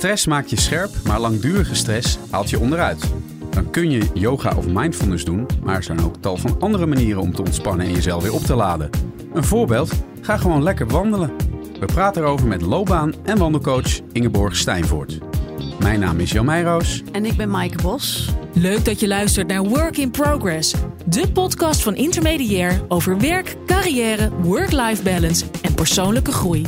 Stress maakt je scherp, maar langdurige stress haalt je onderuit. Dan kun je yoga of mindfulness doen, maar er zijn ook tal van andere manieren om te ontspannen en jezelf weer op te laden. Een voorbeeld? Ga gewoon lekker wandelen. We praten erover met loopbaan- en wandelcoach Ingeborg Stijnvoort. Mijn naam is Jan Meijroos. En ik ben Maaike Bos. Leuk dat je luistert naar Work in Progress, de podcast van Intermediair over werk, carrière, work-life balance en persoonlijke groei.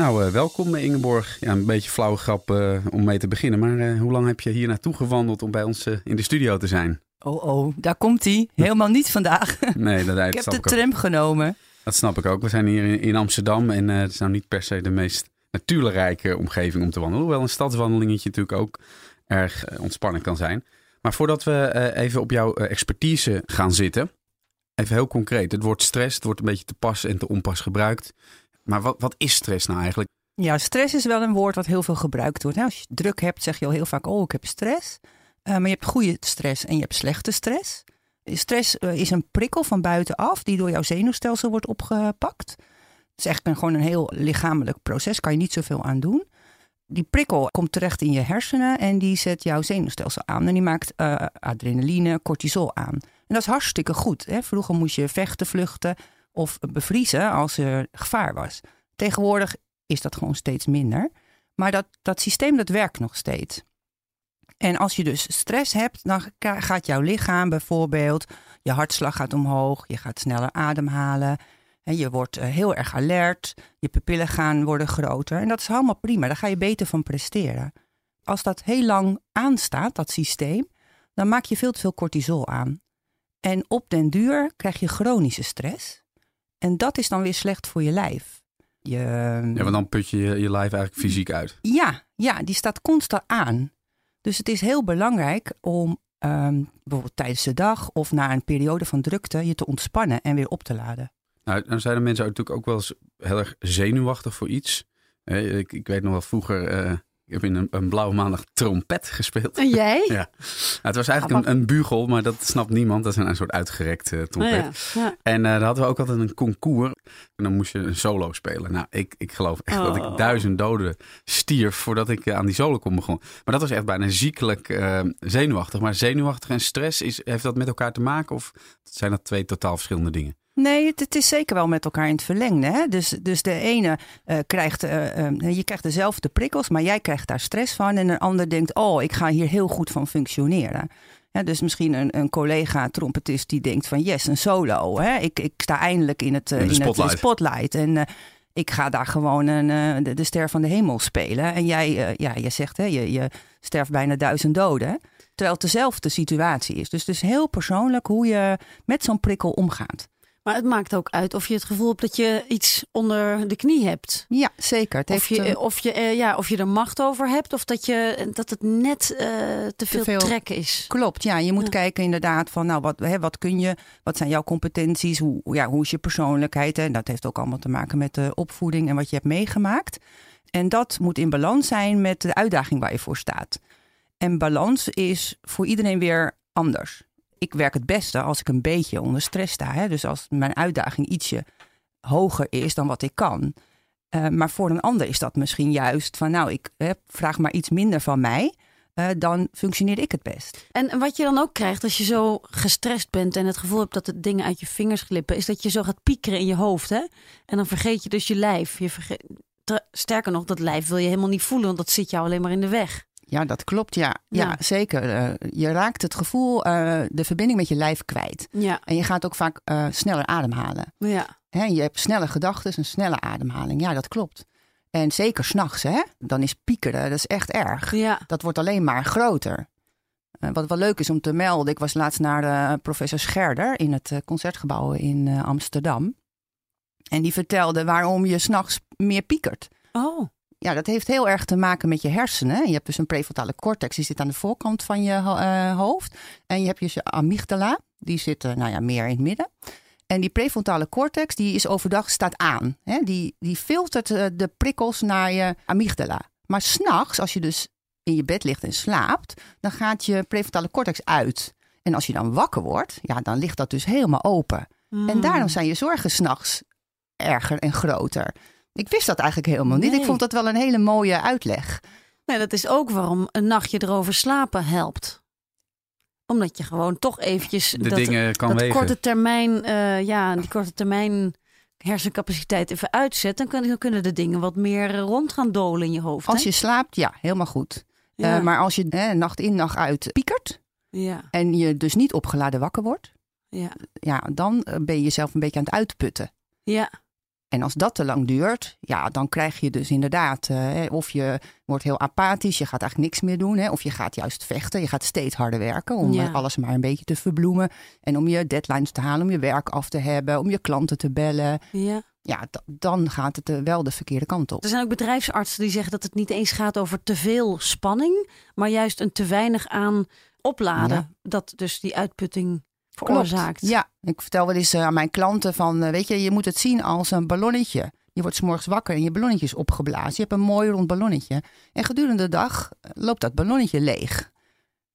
Nou, uh, welkom Ingeborg. Ja, een beetje flauwe grap uh, om mee te beginnen. Maar uh, hoe lang heb je hier naartoe gewandeld om bij ons in de studio te zijn? Oh, oh, daar komt hij. Helemaal niet vandaag. Nee, dat Ik heb de tram genomen. Dat snap ik ook. We zijn hier in, in Amsterdam en het is nou niet per se de meest natuurlijke omgeving om te wandelen. Hoewel een stadswandelingetje natuurlijk ook erg ontspannen kan zijn. Maar voordat we even op jouw expertise gaan zitten, even heel concreet. Het woord stress, het wordt een beetje te pas en te onpas gebruikt. Maar wat, wat is stress nou eigenlijk? Ja, stress is wel een woord wat heel veel gebruikt wordt. Als je druk hebt, zeg je al heel vaak: Oh, ik heb stress. Uh, maar je hebt goede stress en je hebt slechte stress. Stress uh, is een prikkel van buitenaf die door jouw zenuwstelsel wordt opgepakt. Het is echt een, gewoon een heel lichamelijk proces, kan je niet zoveel aan doen. Die prikkel komt terecht in je hersenen en die zet jouw zenuwstelsel aan. En die maakt uh, adrenaline, cortisol aan. En dat is hartstikke goed. Hè? Vroeger moest je vechten, vluchten of bevriezen als er gevaar was. Tegenwoordig is dat gewoon steeds minder. Maar dat, dat systeem dat werkt nog steeds. En als je dus stress hebt, dan gaat jouw lichaam bijvoorbeeld, je hartslag gaat omhoog, je gaat sneller ademhalen, en je wordt heel erg alert, je pupillen gaan worden groter. En dat is allemaal prima, daar ga je beter van presteren. Als dat heel lang aanstaat, dat systeem, dan maak je veel te veel cortisol aan. En op den duur krijg je chronische stress. En dat is dan weer slecht voor je lijf. Je, ja, want dan put je je lijf eigenlijk fysiek uit. Ja, ja, die staat constant aan. Dus het is heel belangrijk om um, bijvoorbeeld tijdens de dag of na een periode van drukte je te ontspannen en weer op te laden. Nou, dan zijn de mensen natuurlijk ook wel eens heel erg zenuwachtig voor iets. Ik, ik weet nog wel vroeger. Uh, ik heb in een, een blauwe maandag trompet gespeeld. En jij? ja. Nou, het was eigenlijk een, een, bugel, maar dat snapt niemand. Dat is een, soort uitgerekt uh, trompet. Oh ja. Ja. En uh, daar hadden we ook altijd een concours. En dan moest je een solo spelen. Nou, ik, ik geloof echt oh. dat ik duizend doden stierf voordat ik uh, aan die solo kon begonnen. Maar dat was echt bijna ziekelijk zenuwachtig. Maar zenuwachtig en stress, is, heeft dat met elkaar te maken? Of zijn dat twee totaal verschillende dingen? Nee, het, het, is zeker wel met elkaar in het verlengde. Hè? Dus, dus de ene uh, krijgt, uh, uh, je krijgt dezelfde prikkels, maar jij krijgt daar stress van. En een ander denkt, oh, ik ga hier heel goed van functioneren. Ja, dus misschien een, een collega trompetist die denkt van, yes, een solo. Hè? Ik, ik sta eindelijk in het, in de spotlight. Het, spotlight. En ik ga daar gewoon een, de, de, ster van de hemel spelen. En jij, ja, je zegt, hè, je, je sterft bijna duizend doden. Terwijl het dezelfde situatie is. Dus het is heel persoonlijk hoe je met zo'n prikkel omgaat. Maar het maakt ook uit of je het gevoel hebt dat je iets onder de knie hebt. Ja, zeker. Het of, je, of, je, uh, ja, of je er macht over hebt of dat, je, dat het net uh, te, te veel, veel trek is. Klopt, ja. Je moet ja. kijken inderdaad van nou, wat, hè, wat kun je, wat zijn jouw competenties, hoe, ja, hoe is je persoonlijkheid. En dat heeft ook allemaal te maken met de opvoeding en wat je hebt meegemaakt. En dat moet in balans zijn met de uitdaging waar je voor staat. En balans is voor iedereen weer anders ik werk het beste als ik een beetje onder stress sta. Hè? Dus als mijn uitdaging ietsje hoger is dan wat ik kan. Uh, maar voor een ander is dat misschien juist van, nou, ik vraag maar iets minder van mij. Uh, dan functioneer ik het best. En wat je dan ook krijgt als je zo gestrest bent en het gevoel hebt dat de dingen uit je vingers glippen, is dat je zo gaat piekeren in je hoofd. Hè? En dan vergeet je dus je lijf. Je sterker nog, dat lijf wil je helemaal niet voelen, want dat zit jou alleen maar in de weg. Ja, dat klopt. Ja, ja. ja zeker. Uh, je raakt het gevoel, uh, de verbinding met je lijf kwijt. Ja. En je gaat ook vaak uh, sneller ademhalen. Ja. Hè, je hebt snelle gedachten, een snelle ademhaling. Ja, dat klopt. En zeker s'nachts, hè? Dan is piekeren, dat is echt erg. Ja. Dat wordt alleen maar groter. wat wel leuk is om te melden, ik was laatst naar professor Scherder in het concertgebouw in Amsterdam. En die vertelde waarom je s'nachts meer piekert. Oh ja, dat heeft heel erg te maken met je hersenen. Je hebt dus een prefrontale cortex, die zit aan de voorkant van je uh, hoofd. En je hebt dus je amygdala, die zit uh, nou ja, meer in het midden. En die prefrontale cortex, die is overdag staat aan. Hè? Die, die filtert uh, de prikkels naar je amygdala. Maar s'nachts, als je dus in je bed ligt en slaapt, dan gaat je prefrontale cortex uit. En als je dan wakker wordt, ja, dan ligt dat dus helemaal open. Mm. En daarom zijn je zorgen s'nachts erger en groter. Ik wist dat eigenlijk helemaal niet. Nee. Ik vond dat wel een hele mooie uitleg. Nee, dat is ook waarom een nachtje erover slapen helpt. Omdat je gewoon toch eventjes De dat, dingen kan dat wegen. korte termijn, eh, ja, die korte termijn hersencapaciteit even uitzet, dan kun- dan kunnen de dingen wat meer eh, rond gaan dolen in je hoofd. Als hè? je slaapt, ja, helemaal goed. ja. Eh, maar als je hè, nacht in, nacht uit piekert ja, en je dus niet opgeladen wakker wordt, ja, ja, dan ben je jezelf een beetje aan het uitputten. ja, En als dat te lang duurt, ja, dan krijg je dus inderdaad, eh, of je wordt heel apathisch, je gaat eigenlijk niks meer doen, hè, of je gaat juist vechten, je gaat steeds harder werken om Ja. eh, alles maar een beetje te verbloemen en om je deadlines te halen, om je werk af te hebben, om je klanten te bellen. ja. Ja, dan gaat het eh, wel de verkeerde kant op. Er zijn ook bedrijfsartsen die zeggen dat het niet eens gaat over te veel spanning, maar juist een te weinig aan opladen. Ja. Dat dus die uitputting veroorzaakt. Ja, ik vertel wel eens eh, aan mijn klanten van, eh, weet je, je moet het zien als een ballonnetje. Je wordt 's morgens wakker en je ballonnetje is opgeblazen. Je hebt een mooi rond ballonnetje. En gedurende de dag eh, loopt dat ballonnetje leeg.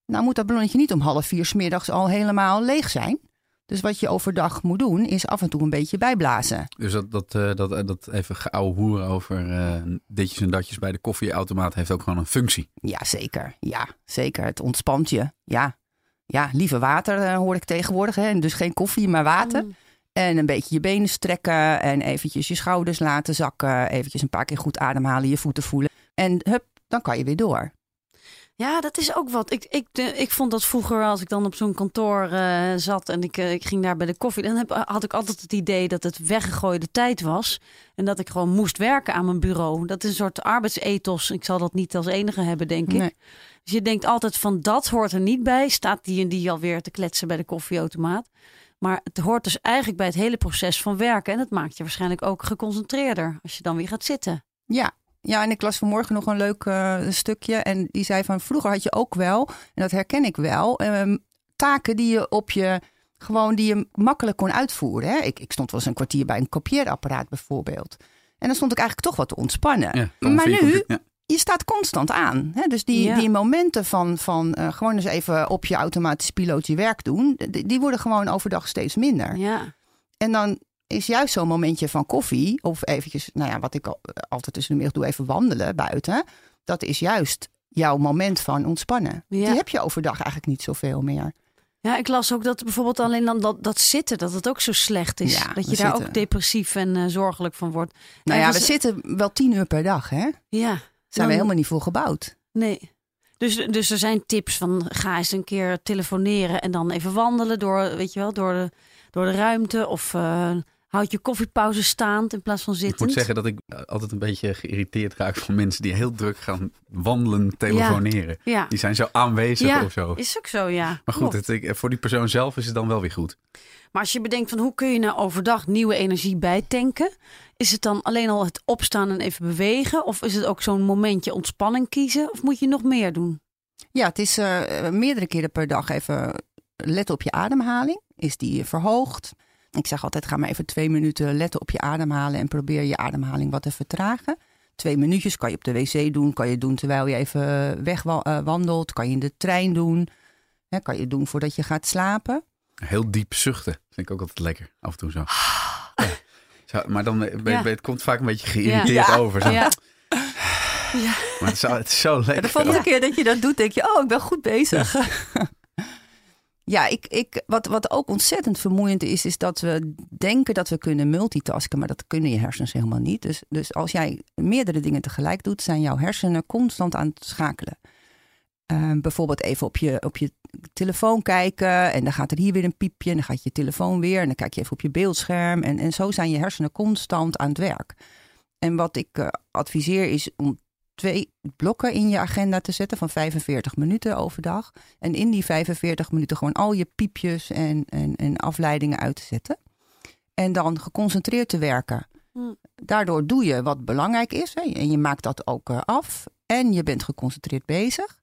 Nou moet dat ballonnetje niet om half vier 's middags al helemaal leeg zijn. Dus wat je overdag moet doen, is af en toe een beetje bijblazen. Dus dat, dat, eh, dat, dat even geouwe hoeren over eh, ditjes en datjes bij de koffieautomaat heeft ook gewoon een functie. Ja, zeker. Ja, zeker. Het ontspant je. Ja, ja liever water eh, hoor ik tegenwoordig. Hè. En dus geen koffie, maar water. Mm. En een beetje je benen strekken en eventjes je schouders laten zakken. Eventjes een paar keer goed ademhalen, je voeten voelen. En hup, dan kan je weer door. Ja, dat is ook wat. Ik, ik, ik vond dat vroeger, als ik dan op zo'n kantoor eh, zat en ik, eh, ik ging daar bij de koffie, dan heb, had ik altijd het idee dat het weggegooide tijd was. En dat ik gewoon moest werken aan mijn bureau. Dat is een soort arbeidsethos. Ik zal dat niet als enige hebben, denk ik. Dus je denkt altijd van dat hoort er niet bij. Staat die en die alweer te kletsen bij de koffieautomaat. Maar het hoort dus eigenlijk bij het hele proces van werken. En dat maakt je waarschijnlijk ook geconcentreerder als je dan weer gaat zitten. Ja. Ja, en ik las vanmorgen nog een leuk eh, stukje. En die zei van vroeger had je ook wel, en dat herken ik wel, ehm, taken die je op je gewoon die je makkelijk kon uitvoeren. Hè? Ik, ik stond wel eens een kwartier bij een kopieerapparaat bijvoorbeeld. En dan stond ik eigenlijk toch wat te ontspannen. Ja, maar nu, ja. je staat constant aan. Hè? Dus die, Ja. die momenten van, van eh, gewoon eens even op je automatisch piloot je werk doen, die, die worden gewoon overdag steeds minder. Ja, En dan is juist zo'n momentje van koffie, of eventjes, nou ja, wat ik al, altijd tussen de middag doe, even wandelen buiten. Dat is juist jouw moment van ontspannen. Ja. Die heb je overdag eigenlijk niet zoveel meer. Ja, ik las ook dat bijvoorbeeld alleen dan dat, dat zitten, dat het ook zo slecht is. Ja, dat je we daar zitten- ook depressief en eh, zorgelijk van wordt. Nou ja, we Ergens- zitten wel tien uur per dag, hè? Ja, Zijn Dan- we helemaal niet voor gebouwd. nee. Dus, dus er zijn tips van ga eens een keer telefoneren en dan even wandelen door, weet je wel, door de, door de ruimte. Of eh, houd je koffiepauze staand in plaats van Ik zittend. moet zeggen dat ik eh, altijd een beetje geïrriteerd raak van mensen die heel druk gaan wandelen, telefoneren. Ja, Die zijn zo aanwezig Ja, of zo. is ook zo, ja. Maar goed, het, ik- voor die persoon zelf is het dan wel weer goed. Maar als je bedenkt van hoe kun je nou overdag nieuwe energie bijtanken, is het dan alleen al het opstaan en even bewegen? Of is het ook zo'n momentje ontspanning kiezen? Of moet je nog meer doen? Ja, het is eh, meerdere keren per dag even letten op je ademhaling. Is die verhoogd? Ik zeg altijd, ga maar even twee minuten letten op je ademhalen en probeer je ademhaling wat te vertragen. Twee minuutjes kan je op de wc doen, kan je doen terwijl je even wegwandelt, kan je in de trein doen. Hè, kan je doen voordat je gaat slapen. Heel diep zuchten vind ik ook altijd lekker. Af en toe zo. Ja. Zo, maar dan ben, ben- Ja. het komt vaak een beetje geïrriteerd Ja. over. Zo. Ja. Maar het is, zo- het is zo lekker. de volgende keer dat je dat doet, denk je, oh, ik ben goed bezig. ja, ik, ik, wat, wat ook ontzettend vermoeiend is, is dat we denken dat we kunnen multitasken, maar dat kunnen je hersens helemaal niet. Dus, dus als jij meerdere dingen tegelijk doet, zijn jouw hersenen constant aan het schakelen. Ehm, bijvoorbeeld even op je, op je telefoon kijken en dan gaat er hier weer een piepje en dan gaat je telefoon weer en dan kijk je even op je beeldscherm en, en zo zijn je hersenen constant aan het werk. En wat ik eh, adviseer is om twee blokken in je agenda te zetten van 45 minuten overdag. En in die 45 minuten gewoon al je piepjes en, en, en afleidingen uit te zetten. En dan geconcentreerd te werken. Hmm. Daardoor doe je wat belangrijk is. Hè, en je maakt dat ook eh, af. En je bent geconcentreerd bezig.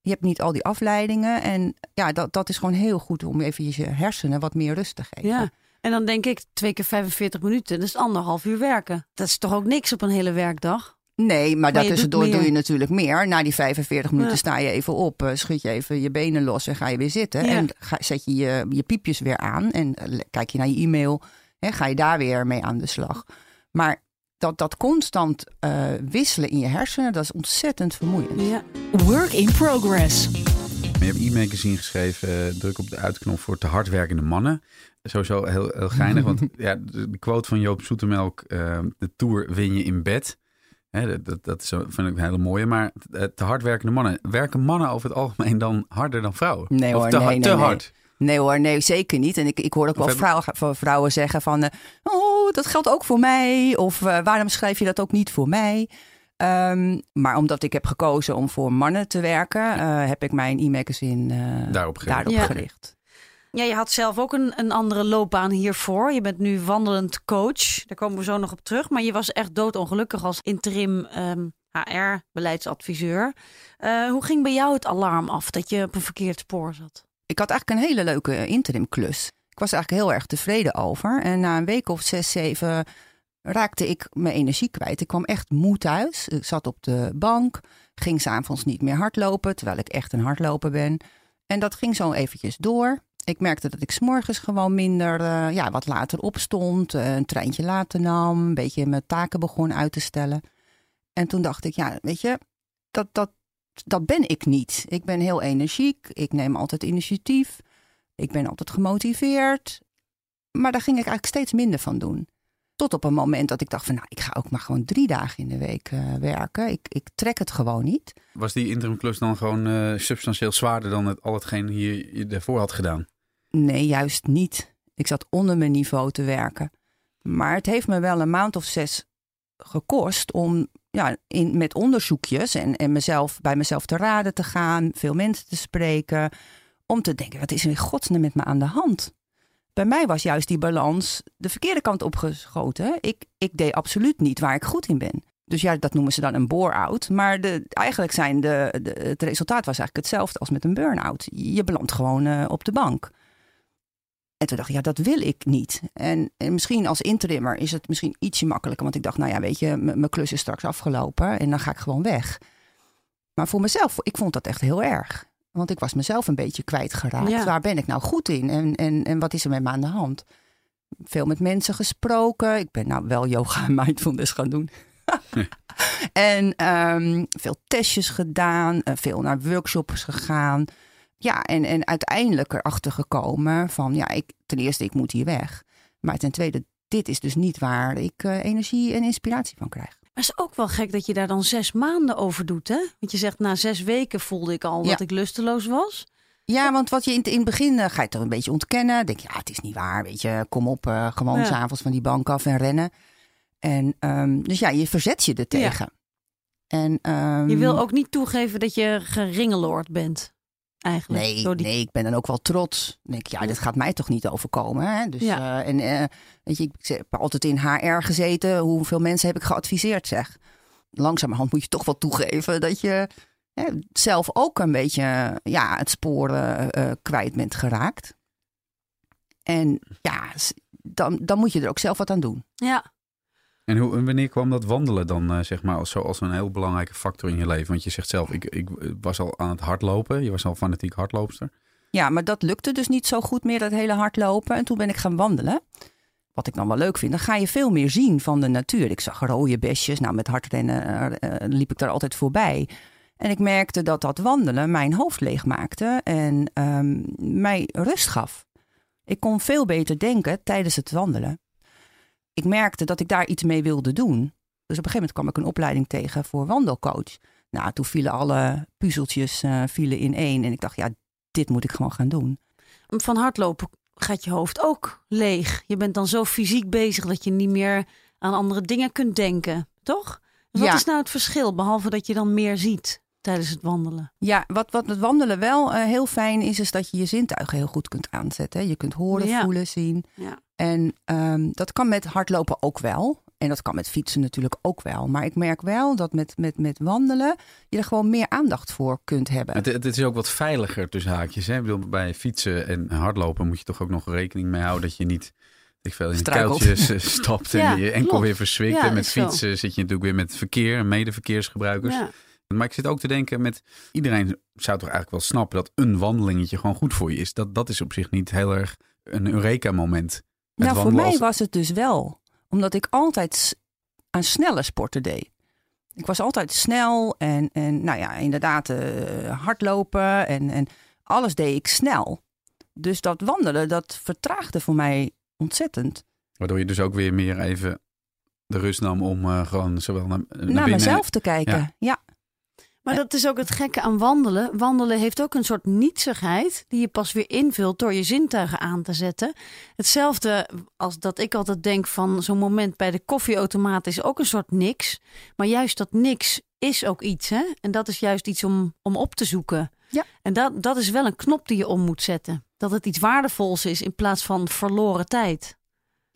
Je hebt niet al die afleidingen. En ja, dat, dat is gewoon heel goed om even je hersenen wat meer rust te geven. ja. En dan denk ik, twee keer 45 minuten, dat is anderhalf uur werken. Dat is toch ook niks op een hele werkdag? Nee, maar, daartussendoor doe je natuurlijk meer. Na die 45 minuten Ja. sta je even op, eh, schud je even je benen los en ga je weer zitten. Ja. En ga, zet je, je je piepjes weer aan en eh, kijk je naar je e-mail. Hè, ga je daar weer mee aan de slag. Maar dat, dat constant eh, wisselen in je hersenen, dat is ontzettend vermoeiend. Ja. Work in progress. Je hebt e-magazine geschreven, druk op de uitknop voor te hardwerkende mannen. Sowieso heel, heel geinig, want ja, de, quote van Joop Zoetemelk, de Tour win je in bed. Hè, dat- dat, is, vind ik een hele mooie. Maar eh, te hardwerkende mannen, werken mannen over het algemeen dan harder dan vrouwen? Nee Of hoor, te, nee, hard- nee, te nee. hard? Nee hoor, nee, zeker niet. En ik, ik hoor ook Of wel vrouwen, van vrouwen zeggen van... eh, oh, dat geldt ook voor mij. Of eh, waarom schrijf je dat ook niet voor mij? Ehm, maar omdat ik heb gekozen om voor mannen te werken... eh, heb ik mijn e-magazine eh, Daarop gericht. daarop Ja. gericht. Ja, je had zelf ook een, een andere loopbaan hiervoor. Je bent nu wandelend coach. Daar komen we zo nog op terug. Maar je was echt doodongelukkig als interim ehm, HR-beleidsadviseur. Eh, hoe ging bij jou het alarm af dat je op een verkeerd spoor zat? Ik had eigenlijk een hele leuke interim klus. Ik was eigenlijk heel erg tevreden over. En na een week of zes, zeven raakte ik mijn energie kwijt. Ik kwam echt moe thuis. Ik zat op de bank, ging s'avonds niet meer hardlopen, terwijl ik echt een hardloper ben. En dat ging zo eventjes door. Ik merkte dat ik s'morgens gewoon minder, eh, ja, wat later opstond, eh, een treintje later nam, een beetje mijn taken begon uit te stellen. En toen dacht ik, ja, weet je, dat, dat, dat ben ik niet. Ik ben heel energiek, ik neem altijd initiatief, ik ben altijd gemotiveerd. Maar daar ging ik eigenlijk steeds minder van doen. Tot op een moment dat ik dacht van, nou, ik ga ook maar gewoon drie dagen in de week eh, werken. Ik, ik trek het gewoon niet. Was die interimklus dan gewoon substantieel zwaarder dan het, al hetgeen hier je daarvoor had gedaan? Nee, juist niet. Ik zat onder mijn niveau te werken. Maar het heeft me wel een maand of zes gekost om ja, in, met onderzoekjes en, en mezelf, bij mezelf te raden te gaan, veel mensen te spreken. Om te denken, wat is er in godsnaam met me aan de hand? Bij mij was juist die balans de verkeerde kant opgeschoten. Ik, ik deed absoluut niet waar ik goed in ben. Dus ja, dat noemen ze dan een bore-out. Maar de, eigenlijk zijn de, het resultaat was eigenlijk hetzelfde als met een burn-out. Je belandt gewoon eh, op de bank. En toen dacht ik, ja, dat wil ik niet. En, en misschien als interimmer is het misschien ietsje makkelijker. Want ik dacht, nou ja, weet je, mijn klus is straks afgelopen en dan ga ik gewoon weg. Maar voor mezelf, ik vond dat echt heel erg. Want ik was mezelf een beetje kwijtgeraakt. Ja. Waar ben ik nou goed in? En, en, en wat is er met me aan de hand? Veel met mensen gesproken. Ik ben nou wel yoga en mindfulness gaan doen. en ehm, veel testjes gedaan. eh, veel naar workshops gegaan. Ja, en, en uiteindelijk erachter gekomen van, ja, ik, ten eerste, ik moet hier weg. Maar ten tweede, dit is dus niet waar ik eh, energie en inspiratie van krijg. Maar het is ook wel gek dat je daar dan zes maanden over doet, hè? Want je zegt, na zes weken voelde ik al Ja. dat ik lusteloos was. Ja, want wat je in, in het begin eh, ga je toch een beetje ontkennen. Denk je, ja, het is niet waar, weet je, kom op, eh, gewoon Ja. s'avonds van die bank af en rennen. En ehm, dus ja, je verzet je er tegen. En, ehm, Je wil ook niet toegeven dat je geringeloord bent, eigenlijk. Nee, door die... nee, ik ben dan ook wel trots. Dan denk ik, ja, dit gaat mij toch niet overkomen. Hè? Dus, Ja. eh, en eh, weet je, ik heb altijd in HR gezeten. Hoeveel mensen heb ik geadviseerd, zeg. Langzamerhand moet je toch wel toegeven dat je hè, zelf ook een beetje ja, het spoor eh, kwijt bent geraakt. En ja, dan, dan moet je er ook zelf wat aan doen. Ja, En hoe, wanneer kwam dat wandelen dan, eh, zeg maar, als, als een heel belangrijke factor in je leven? Want je zegt zelf, ik, ik was al aan het hardlopen. Je was al fanatiek hardloopster. Ja, maar dat lukte dus niet zo goed meer, dat hele hardlopen. En toen ben ik gaan wandelen. Wat ik dan wel leuk vind, dan ga je veel meer zien van de natuur. Ik zag rode besjes. Nou, met hardrennen eh, eh, liep ik daar altijd voorbij. En ik merkte dat dat wandelen mijn hoofd leeg maakte en ehm, mij rust gaf. Ik kon veel beter denken tijdens het wandelen. Ik merkte dat ik daar iets mee wilde doen. Dus op een gegeven moment kwam ik een opleiding tegen voor wandelcoach. Nou, toen vielen alle puzzeltjes eh, vielen in één. En ik dacht, ja, dit moet ik gewoon gaan doen. van hardlopen gaat je hoofd ook leeg. Je bent dan zo fysiek bezig dat je niet meer aan andere dingen kunt denken, toch? Dus wat Ja. is nou het verschil, behalve dat je dan meer ziet tijdens het wandelen? Ja, wat, wat het wandelen wel eh, heel fijn is, is dat je je zintuigen heel goed kunt aanzetten. Je kunt horen, Ja. voelen, zien. Ja. En ehm, dat kan met hardlopen ook wel. En dat kan met fietsen natuurlijk ook wel. Maar ik merk wel dat met, met, met wandelen je er gewoon meer aandacht voor kunt hebben. Het, het is ook wat veiliger tussen haakjes. Hè? Ik bedoel, bij fietsen en hardlopen moet je toch ook nog rekening mee houden dat je niet ik veel, in kuiltjes stapt en Ja, je enkel klopt. weer verswikt. Ja, en met zo. fietsen zit je natuurlijk weer met verkeer en medeverkeersgebruikers. Ja. Maar ik zit ook te denken met iedereen zou toch eigenlijk wel snappen dat een wandelingetje gewoon goed voor je is. Dat, dat is op zich niet heel erg een Eureka moment. Nou, voor mij als- was het dus wel. Omdat ik altijd aan snelle sporten deed. Ik was altijd snel en, en nou ja, inderdaad eh, hardlopen en, en alles deed ik snel. Dus dat wandelen, dat vertraagde voor mij ontzettend. Waardoor je dus ook weer meer even de rust nam om eh, gewoon zowel naar, naar, Naar binnen... mezelf te kijken. Ja. Ja. Maar dat is ook het gekke aan wandelen. Wandelen heeft ook een soort nietsigheid die je pas weer invult door je zintuigen aan te zetten. Hetzelfde als dat ik altijd denk van zo'n moment bij de koffieautomaat is ook een soort niks. Maar juist dat niks is ook iets. Hè? En dat is juist iets om, om op te zoeken. Ja. En dat, dat is wel een knop die je om moet zetten. Dat het iets waardevols is in plaats van verloren tijd.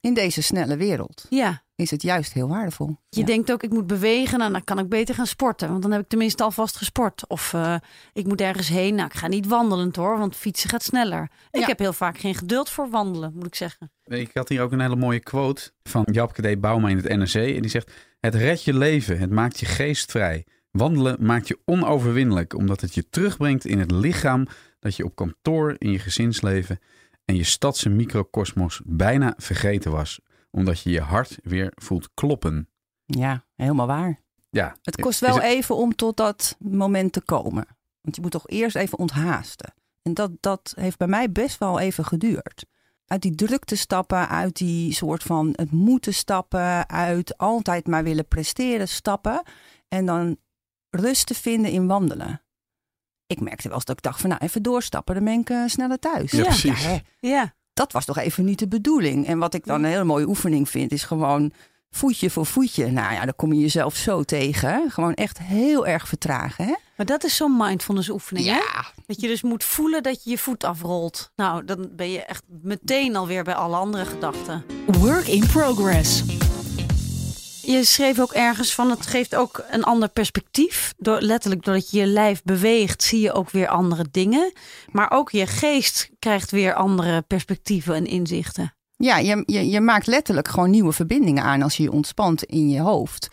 In deze snelle wereld Ja, is het juist heel waardevol. je Ja. denkt ook, ik moet bewegen. Nou, dan kan ik beter gaan sporten. Want dan heb ik tenminste alvast gesport. Of eh, ik moet ergens heen. Nou, ik ga niet wandelend hoor, want fietsen gaat sneller. Ik Ja. heb heel vaak geen geduld voor wandelen, moet ik zeggen. Ik had hier ook een hele mooie quote van Japke D. Bouma in het NRC. En die zegt, het redt je leven, het maakt je geest vrij. Wandelen maakt je onoverwinnelijk, omdat het je terugbrengt in het lichaam dat je op kantoor, in je gezinsleven en je stadse microcosmos bijna vergeten was. Omdat je je hart weer voelt kloppen. Ja, helemaal waar. Ja, Het kost wel het- even om tot dat moment te komen. Want je moet toch eerst even onthaasten. En dat, dat heeft bij mij best wel even geduurd. Uit die drukte stappen, uit die soort van het moeten stappen, uit altijd maar willen presteren stappen. En dan rust te vinden in wandelen. Ik merkte wel eens dat ik dacht van nou even doorstappen, dan ben ik eh, sneller thuis. Ja, precies. hè, Ja, dat was toch even niet de bedoeling. En wat ik dan een hele mooie oefening vind, is gewoon voetje voor voetje. Nou ja, dan kom je jezelf zo tegen. hè. Gewoon echt heel erg vertragen. Hè? maar dat is zo'n mindfulness oefening. Hè? Dat je dus moet voelen dat je je voet afrolt. Nou, dan ben je echt meteen alweer bij alle andere gedachten. Work in progress. Je schreef ook ergens van het geeft ook een ander perspectief. Door, letterlijk doordat je je lijf beweegt, zie je ook weer andere dingen. Maar ook je geest krijgt weer andere perspectieven en inzichten. Ja, je, je, je maakt letterlijk gewoon nieuwe verbindingen aan als je je ontspant in je hoofd.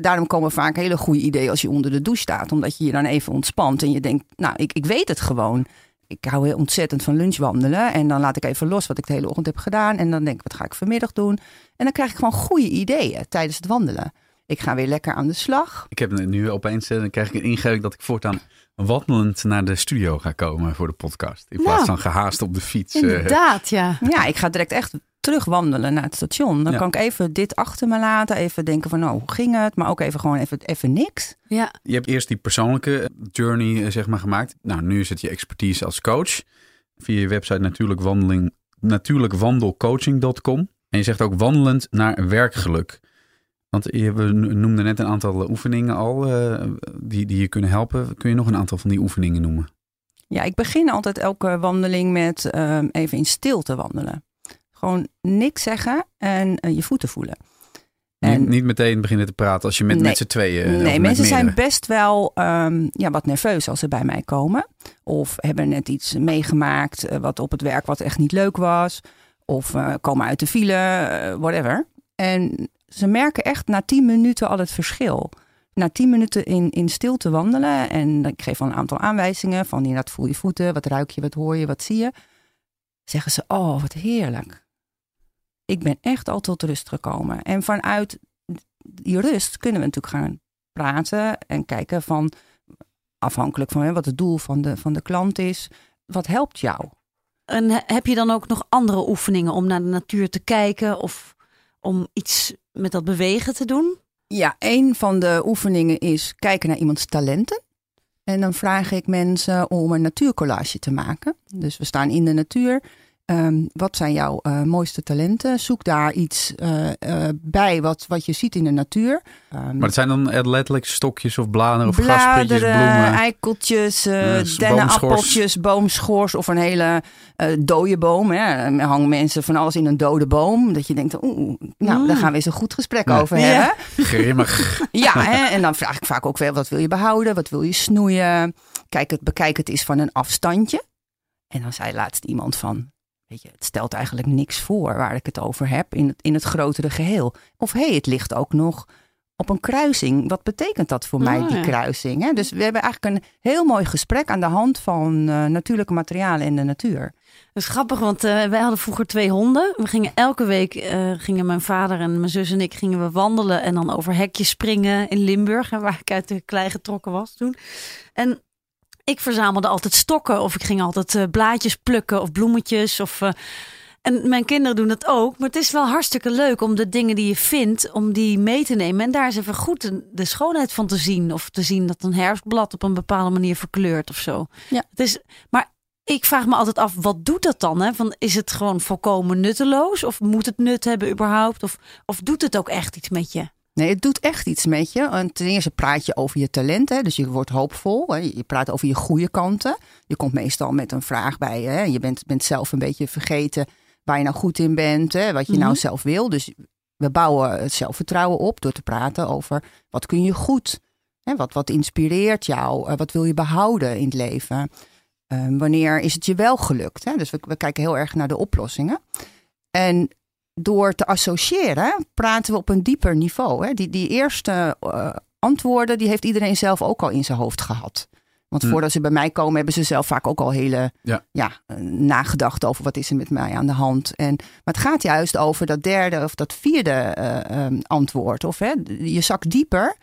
Daarom komen vaak hele goede ideeën als je onder de douche staat. Omdat je je dan even ontspant en je denkt, nou, ik, ik weet het gewoon. Ik hou heel ontzettend van lunchwandelen. En dan laat ik even los wat ik de hele ochtend heb gedaan. En dan denk ik, wat ga ik vanmiddag doen? En dan krijg ik gewoon goede ideeën tijdens het wandelen. Ik ga weer lekker aan de slag. Ik heb nu opeens, eh, dan krijg ik een ingeving dat ik voortaan wandelend naar de studio ga komen voor de podcast. In plaats Ja. van gehaast op de fiets. eh. Inderdaad, ja. Ja, ik ga direct echt terug wandelen naar het station. Dan Ja. kan ik even dit achter me laten. Even denken van, nou, hoe ging het? Maar ook even gewoon even, even niks. ja. Je hebt eerst die persoonlijke journey eh, zeg maar, gemaakt. Nou, nu is het je expertise als coach. Via je website natuurlijk wandeling, natuurlijkwandelcoaching.com. En je zegt ook wandelend naar werkgeluk. Want je we noemden net een aantal oefeningen al eh, die, die je kunnen helpen. Kun je nog een aantal van die oefeningen noemen? Ja, ik begin altijd elke wandeling met ehm, even in stilte wandelen. Gewoon niks zeggen en eh, je voeten voelen. En- Niet, niet meteen beginnen te praten als je met, Nee. met z'n tweeën... eh, nee, mensen zijn best wel ehm, ja, wat nerveus als ze bij mij komen. Of hebben net iets meegemaakt eh, wat op het werk wat echt niet leuk was. Of komen uit de file, whatever. En ze merken echt na tien minuten al het verschil. Na tien minuten in, in stilte wandelen. En ik geef dan een aantal aanwijzingen. Van inderdaad, voel je voeten. Wat ruik je, wat hoor je, wat zie je. Zeggen ze, oh wat heerlijk. Ik ben echt al tot rust gekomen. En vanuit die rust kunnen we natuurlijk gaan praten en kijken van, afhankelijk van hè, wat het doel van de, van de klant is, wat helpt jou? En he- heb je dan ook nog andere oefeningen om naar de natuur te kijken of om iets met dat bewegen te doen? Ja, een van de oefeningen is kijken naar iemands talenten. En dan vraag ik mensen om een natuurcollage te maken. Dus we staan in de natuur. Ehm, wat zijn jouw eh, mooiste talenten? Zoek daar iets eh, eh, bij wat, wat je ziet in de natuur. Ehm, Maar het zijn dan letterlijk stokjes of bladeren of Bladeren, bloemen. eikeltjes, dennenappeltjes, boomschors of een hele dode boom. Hè. Er hangen mensen van alles in een dode boom. Dat je denkt, oeh, nou, Mm. daar gaan we eens een goed gesprek over Ja. hebben. Grimmig. Ja, hè? en dan vraag ik vaak ook wel, wat wil je behouden? Wat wil je snoeien? Kijk het, bekijk het eens van een afstandje. En dan zei laatst iemand van, weet je, het stelt eigenlijk niks voor waar ik het over heb in het, in het grotere geheel. Of hé, hey, het ligt ook nog op een kruising. Wat betekent dat voor mij, die ja. kruising? Hè? Dus we hebben eigenlijk een heel mooi gesprek aan de hand van eh, natuurlijke materialen in de natuur. Dat is grappig, want eh, wij hadden vroeger twee honden. We gingen elke week, eh, gingen mijn vader en mijn zus en ik gingen we wandelen en dan over hekjes springen in Limburg, waar ik uit de klei getrokken was toen. En ik verzamelde altijd stokken of ik ging altijd eh, blaadjes plukken of bloemetjes of... eh, en mijn kinderen doen dat ook. Maar het is wel hartstikke leuk om de dingen die je vindt, om die mee te nemen. En daar eens even goed de, de schoonheid van te zien. Of te zien dat een herfstblad op een bepaalde manier verkleurt of zo. Ja. Het is, maar ik vraag me altijd af, wat doet dat dan? Hè? Van, is het gewoon volkomen nutteloos? Of moet het nut hebben überhaupt? Of, of doet het ook echt iets met je? Nee, het doet echt iets met je. En ten eerste praat je over je talenten. Dus je wordt hoopvol. Hè. Je praat over je goede kanten. Je komt meestal met een vraag bij. Hè. Je bent, bent zelf een beetje vergeten waar je nou goed in bent. Hè. Wat je Mhm. nou zelf wil. Dus we bouwen het zelfvertrouwen op door te praten over wat kun je goed. Hè. Wat, wat inspireert jou? Eh, Wat wil je behouden in het leven? Eh, wanneer is het je wel gelukt? Hè? Dus we, we kijken heel erg naar de oplossingen. En door te associëren praten we op een dieper niveau. Hè? Die, die eerste eh, antwoorden die heeft iedereen zelf ook al in zijn hoofd gehad. Want Hm. voordat ze bij mij komen, hebben ze zelf vaak ook al hele Ja. eh, nagedacht over wat is er met mij aan de hand. En, maar het gaat juist over dat derde of dat vierde eh, eh, antwoord. Of hè, je zakt dieper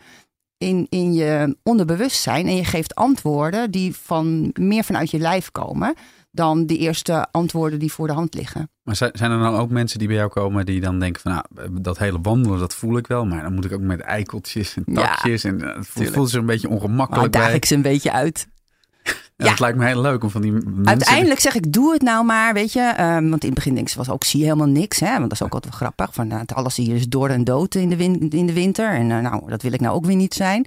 in, in je onderbewustzijn en je geeft antwoorden die van, meer vanuit je lijf komen dan die eerste antwoorden die voor de hand liggen. Maar zijn er dan ook mensen die bij jou komen die dan denken van nou, dat hele wandelen, dat voel ik wel. Maar dan moet ik ook met eikeltjes en Ja, takjes. en eh, het voelt, voelt zich een beetje ongemakkelijk daag bij. ik ze een beetje uit. Het lijkt me heel leuk om van die mensen... Uiteindelijk zeg ik, doe het nou maar, weet je. Ehm, want in het begin denk ik, was ook, zie je helemaal niks. Hè? Want dat is ook altijd wel grappig. Van, nou, het alles hier is door en dood in de, win- in de winter. En eh, nou, dat wil ik nou ook weer niet zijn.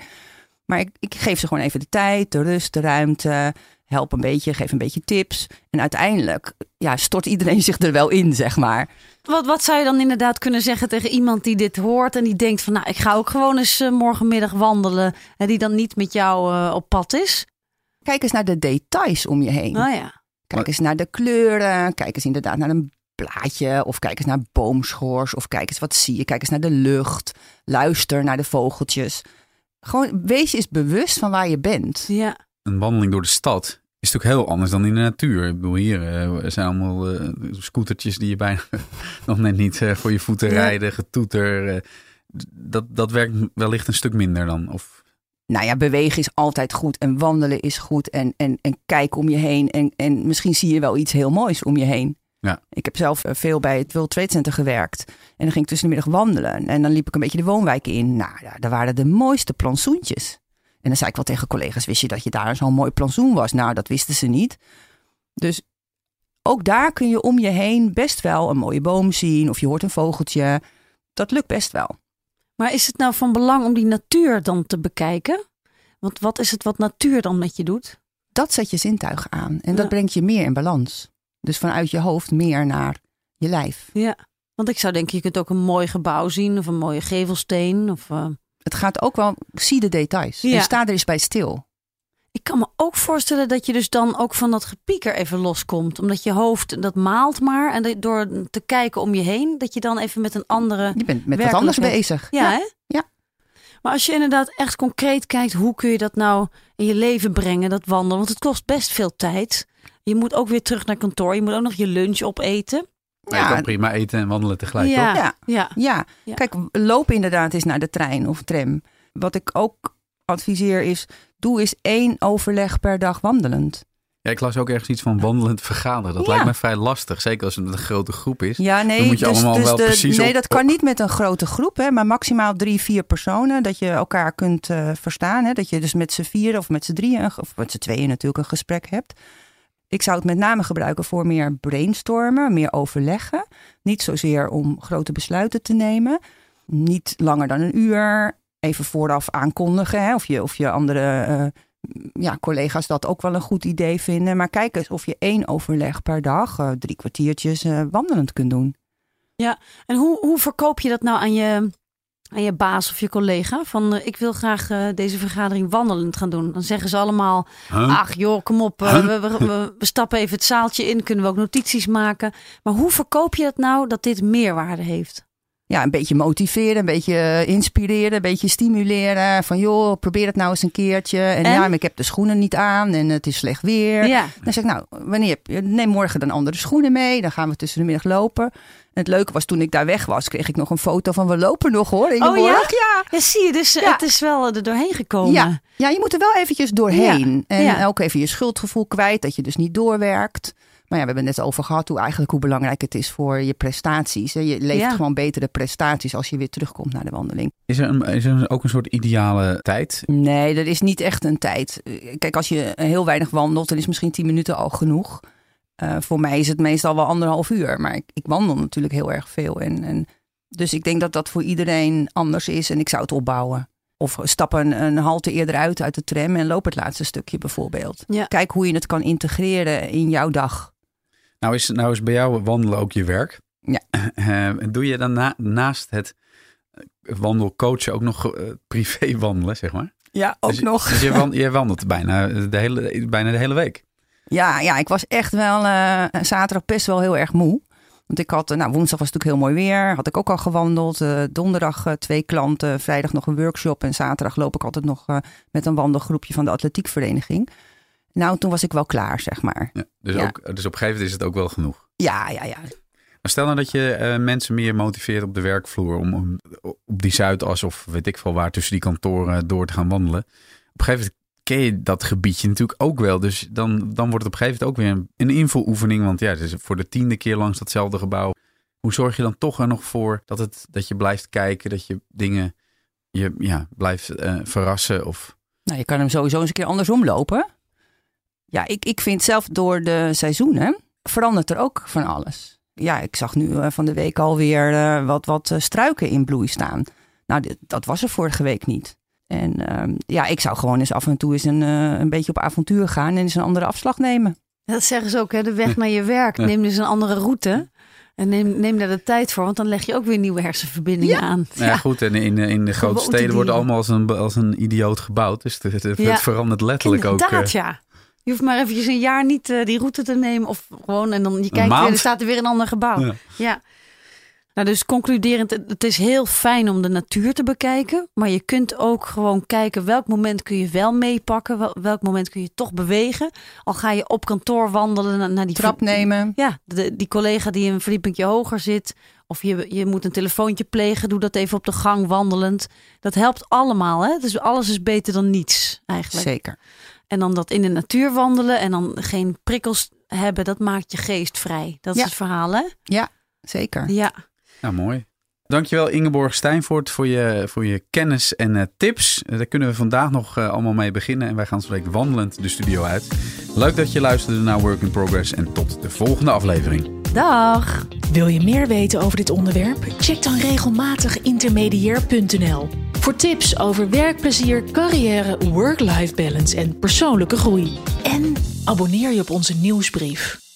Maar ik, ik geef ze gewoon even de tijd, de rust, de ruimte. Help een beetje, geef een beetje tips. En uiteindelijk ja, stort iedereen zich er wel in, zeg maar. Wat, wat zou je dan inderdaad kunnen zeggen tegen iemand die dit hoort en die denkt van nou, ik ga ook gewoon eens eh, morgenmiddag wandelen. En die dan niet met jou eh, op pad is? Kijk eens naar de details om je heen. Nou ja. Kijk eens naar de kleuren. Kijk eens inderdaad naar een blaadje. Of kijk eens naar boomschors. Of kijk eens wat zie je. Kijk eens naar de lucht. Luister naar de vogeltjes. Gewoon wees je eens bewust van waar je bent. ja. Een wandeling door de stad is natuurlijk heel anders dan in de natuur. Ik bedoel, hier eh, zijn allemaal eh, scootertjes die je bijna nog net niet eh, voor je voeten Ja. rijden, getoeter. dat, dat werkt wellicht een stuk minder dan. Of, Nou ja, bewegen is altijd goed. En wandelen is goed. En, en, en kijk om je heen. En, en misschien zie je wel iets heel moois om je heen. Ja. Ik heb zelf veel bij het World Trade Center gewerkt. En dan ging ik tussen de middag wandelen. En dan liep ik een beetje de woonwijk in. Nou daar waren de mooiste plantsoentjes. En dan zei ik wel tegen collega's, wist je dat je daar zo'n mooi plantsoen was? Nou, dat wisten ze niet. Dus ook daar kun je om je heen best wel een mooie boom zien. Of je hoort een vogeltje. Dat lukt best wel. Maar is het nou van belang om die natuur dan te bekijken? Want wat is het wat natuur dan met je doet? dat zet je zintuigen aan. En dat brengt je meer in balans. Dus vanuit je hoofd meer naar je lijf. Ja. Want ik zou denken, je kunt ook een mooi gebouw zien of een mooie gevelsteen. Of, eh, Het gaat ook wel, zie de details. Ja. En sta er eens bij stil. Ik kan me ook voorstellen dat je dus dan ook van dat gepieker even loskomt. Omdat je hoofd, dat maalt maar. En door te kijken om je heen, dat je dan even met een andere... Je bent met wat anders bezig. Ja, hè? ja. Maar als je inderdaad echt concreet kijkt, hoe kun je dat nou in je leven brengen, dat wandelen? Want het kost best veel tijd. Je moet ook weer terug naar kantoor. Je moet ook nog je lunch opeten. Maar je kan prima eten en wandelen tegelijk, ja, toch? Ja. ja. Ja. Ja. kijk, loop inderdaad eens naar de trein of tram. Wat ik ook adviseer is, doe eens één overleg per dag wandelend. Ja, ik las ook ergens iets van wandelend vergaderen. Dat Ja. lijkt me vrij lastig, zeker als het een grote groep is. Ja, nee, Dan moet je dus, allemaal dus wel de, precies nee op- dat kan niet met een grote groep, hè, maar maximaal drie, vier personen. Dat je elkaar kunt eh, verstaan. Hè, dat je dus met z'n vieren of met z'n drieën, of met z'n tweeën natuurlijk een gesprek hebt. Ik zou het met name gebruiken voor meer brainstormen, meer overleggen. Niet zozeer om grote besluiten te nemen. Niet langer dan een uur. Even vooraf aankondigen. Hè, of, je, of je andere eh, ja, collega's dat ook wel een goed idee vinden. Maar kijk eens of je één overleg per dag, eh, drie kwartiertjes, eh, wandelend kunt doen. En hoe, hoe verkoop je dat nou aan je, aan je baas of je collega? Van eh, ik wil graag eh, deze vergadering wandelend gaan doen. Dan zeggen ze allemaal: Huh? Ach joh, kom op. eh, Huh? we, we, we, we stappen even het zaaltje in. Kunnen we ook notities maken. Maar hoe verkoop je dat nou dat dit meerwaarde heeft? ja, een beetje motiveren, een beetje inspireren, een beetje stimuleren. Van joh, probeer het nou eens een keertje. En, En? ja, maar ik heb de schoenen niet aan en het is slecht weer. Ja. Dan zeg ik, nou, wanneer neem morgen dan andere schoenen mee. Dan gaan we tussen de middag lopen. En het leuke was, toen ik daar weg was, kreeg ik nog een foto van we lopen nog hoor. Ingeborg. Oh ja? Ja. Ja, zie je, dus Ja. het is wel er doorheen gekomen. Ja. ja, je moet er wel eventjes doorheen. Ja, En ja. ook even je schuldgevoel kwijt, dat je dus niet doorwerkt. Maar ja, we hebben het net over gehad hoe eigenlijk hoe belangrijk het is voor je prestaties. hè. Je levert Ja. gewoon betere prestaties als je weer terugkomt naar de wandeling. Is er, een, is er ook een soort ideale tijd? Nee, er is niet echt een tijd. Eh, Kijk, als je heel weinig wandelt, dan is misschien 10 minuten al genoeg. Eh, voor mij is het meestal wel anderhalf uur. Maar ik, ik wandel natuurlijk heel erg veel. En, en, dus ik denk dat dat voor iedereen anders is. En ik zou het opbouwen. Of stap een, een halte eerder uit uit de tram en loop het laatste stukje bijvoorbeeld. Ja. Kijk hoe je het kan integreren in jouw dag. Nou is, nou is bij jou wandelen ook je werk. Ja. Eh, doe je dan na- naast het wandelcoachen ook nog eh, privé wandelen, zeg maar? Ja, ook dus, nog. Dus je, wan- je wandelt bijna de, hele, bijna de hele week. Ja, ja, ik was echt wel eh, zaterdag best wel heel erg moe. Want ik had, eh, nou, woensdag was het natuurlijk heel mooi weer. Had ik ook al gewandeld. Eh, donderdag twee klanten. Vrijdag nog een workshop. En zaterdag loop ik altijd nog met een wandelgroepje van de atletiekvereniging. Nou, toen was ik wel klaar, zeg maar. Ja, dus, Ja. Ook, dus op een gegeven moment is het ook wel genoeg. Ja, ja, ja. Maar stel nou dat je mensen meer motiveert op de werkvloer om, om op die Zuidas of weet ik veel waar tussen die kantoren door te gaan wandelen. Op een gegeven moment ken je dat gebiedje natuurlijk ook wel. Dus dan, dan wordt het op een gegeven moment ook weer een, een invuloefening. Want ja, het is voor de tiende keer langs datzelfde gebouw. Hoe zorg je dan toch er nog voor dat, het, dat je blijft kijken, dat je dingen je, ja, blijft eh, verrassen? Of... Nou, je kan hem sowieso eens een keer andersom lopen. Ja, ik, ik vind zelf door de seizoenen verandert er ook van alles. Ja, ik zag nu eh, van de week alweer eh wat, wat struiken in bloei staan. Nou, dat was er vorige week niet. En ehm, ja, ik zou gewoon eens af en toe eens een, eh, een beetje op avontuur gaan en eens een andere afslag nemen. Dat zeggen ze ook, hè? de weg naar je werk. Neem dus een andere route. En neem, neem daar de tijd voor, want dan leg je ook weer nieuwe hersenverbindingen aan. Nou ja, goed, en in, in de grote steden wordt allemaal als een, als een idioot gebouwd. Dus het, het, Ja. het verandert letterlijk ook. Inderdaad, eh, ja. Je hoeft maar eventjes een jaar niet eh, die route te nemen. Of gewoon, en dan je kijkt weer, er staat er weer een ander gebouw. Ja. Ja. Nou, dus concluderend, het- is heel fijn om de natuur te bekijken. Maar je kunt ook gewoon kijken welk moment kun je wel meepakken. wel- Welk moment kun je toch bewegen. Al ga je op kantoor wandelen naar- naar die Trap nemen. Ja, de, die collega die een verdiepingje hoger zit. Of je, je moet een telefoontje plegen. Doe dat even op de gang wandelend. Dat helpt allemaal. Hè? Dus alles is beter dan niets eigenlijk. Zeker. En dan dat in de natuur wandelen. En dan geen prikkels hebben. Dat maakt je geest vrij. Dat is Ja. het verhaal hè? Zeker. Ja. Ja, mooi. Dankjewel Ingeborg Stijnvoort voor je, voor je kennis en eh, tips. Daar kunnen we vandaag nog eh, allemaal mee beginnen. En wij gaan direct wandelend de studio uit. Leuk dat je luisterde naar Work in Progress. En tot de volgende aflevering. Dag. Wil je meer weten over dit onderwerp? Check dan regelmatig intermediair.nl. Voor tips over werkplezier, carrière, work-life balance en persoonlijke groei. En abonneer je op onze nieuwsbrief.